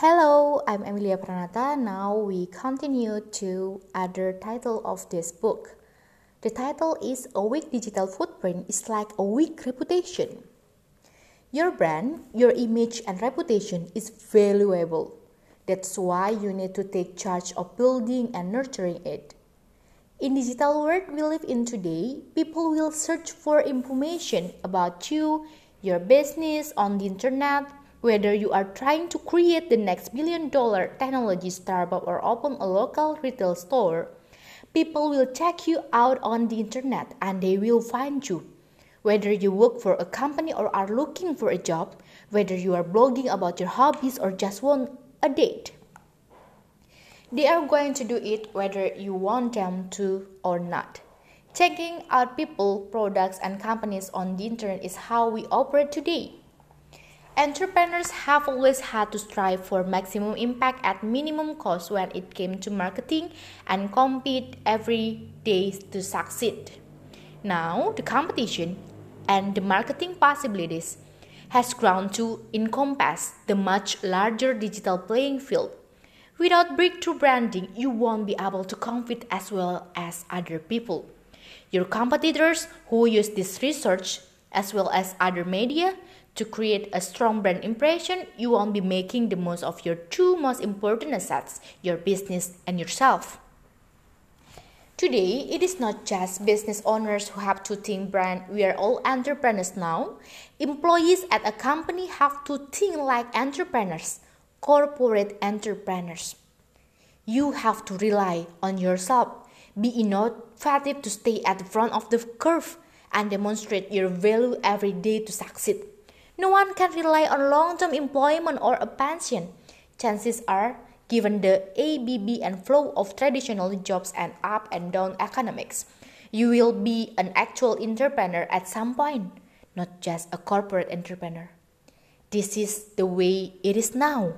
Hello, I'm Emilia Pranata. Now we continue to other title of this book. The title is A Weak Digital Footprint is like a weak reputation. Your brand, your image and reputation is valuable. That's why you need to take charge of building and nurturing it. In digital world we live in today, people will search for information about you, your business on the internet, whether you are trying to create the next billion dollar technology startup or open a local retail store, people will check you out on the internet and they will find you. Whether you work for a company or are looking for a job, whether you are blogging about your hobbies or just want a date. They are going to do it whether you want them to or not. Checking out people, products, and companies on the internet is how we operate today. Entrepreneurs have always had to strive for maximum impact at minimum cost when it came to marketing and compete every day to succeed. Now, the competition and the marketing possibilities has grown to encompass the much larger digital playing field. Without breakthrough branding, you won't be able to compete as well as other people. Your competitors who use this research as well as other media to create a strong brand impression, you won't be making the most of your two most important assets, your business and yourself. Today, it is not just business owners who have to think brand. We are all entrepreneurs now. Employees at a company have to think like entrepreneurs, corporate entrepreneurs. You have to rely on yourself. Be innovative to stay at the front of the curve and demonstrate your value every day to succeed. No one can rely on long term employment or a pension. Chances are, given the ABB and flow of traditional jobs and up and down economics, you will be an actual entrepreneur at some point, not just a corporate entrepreneur. This is the way it is now.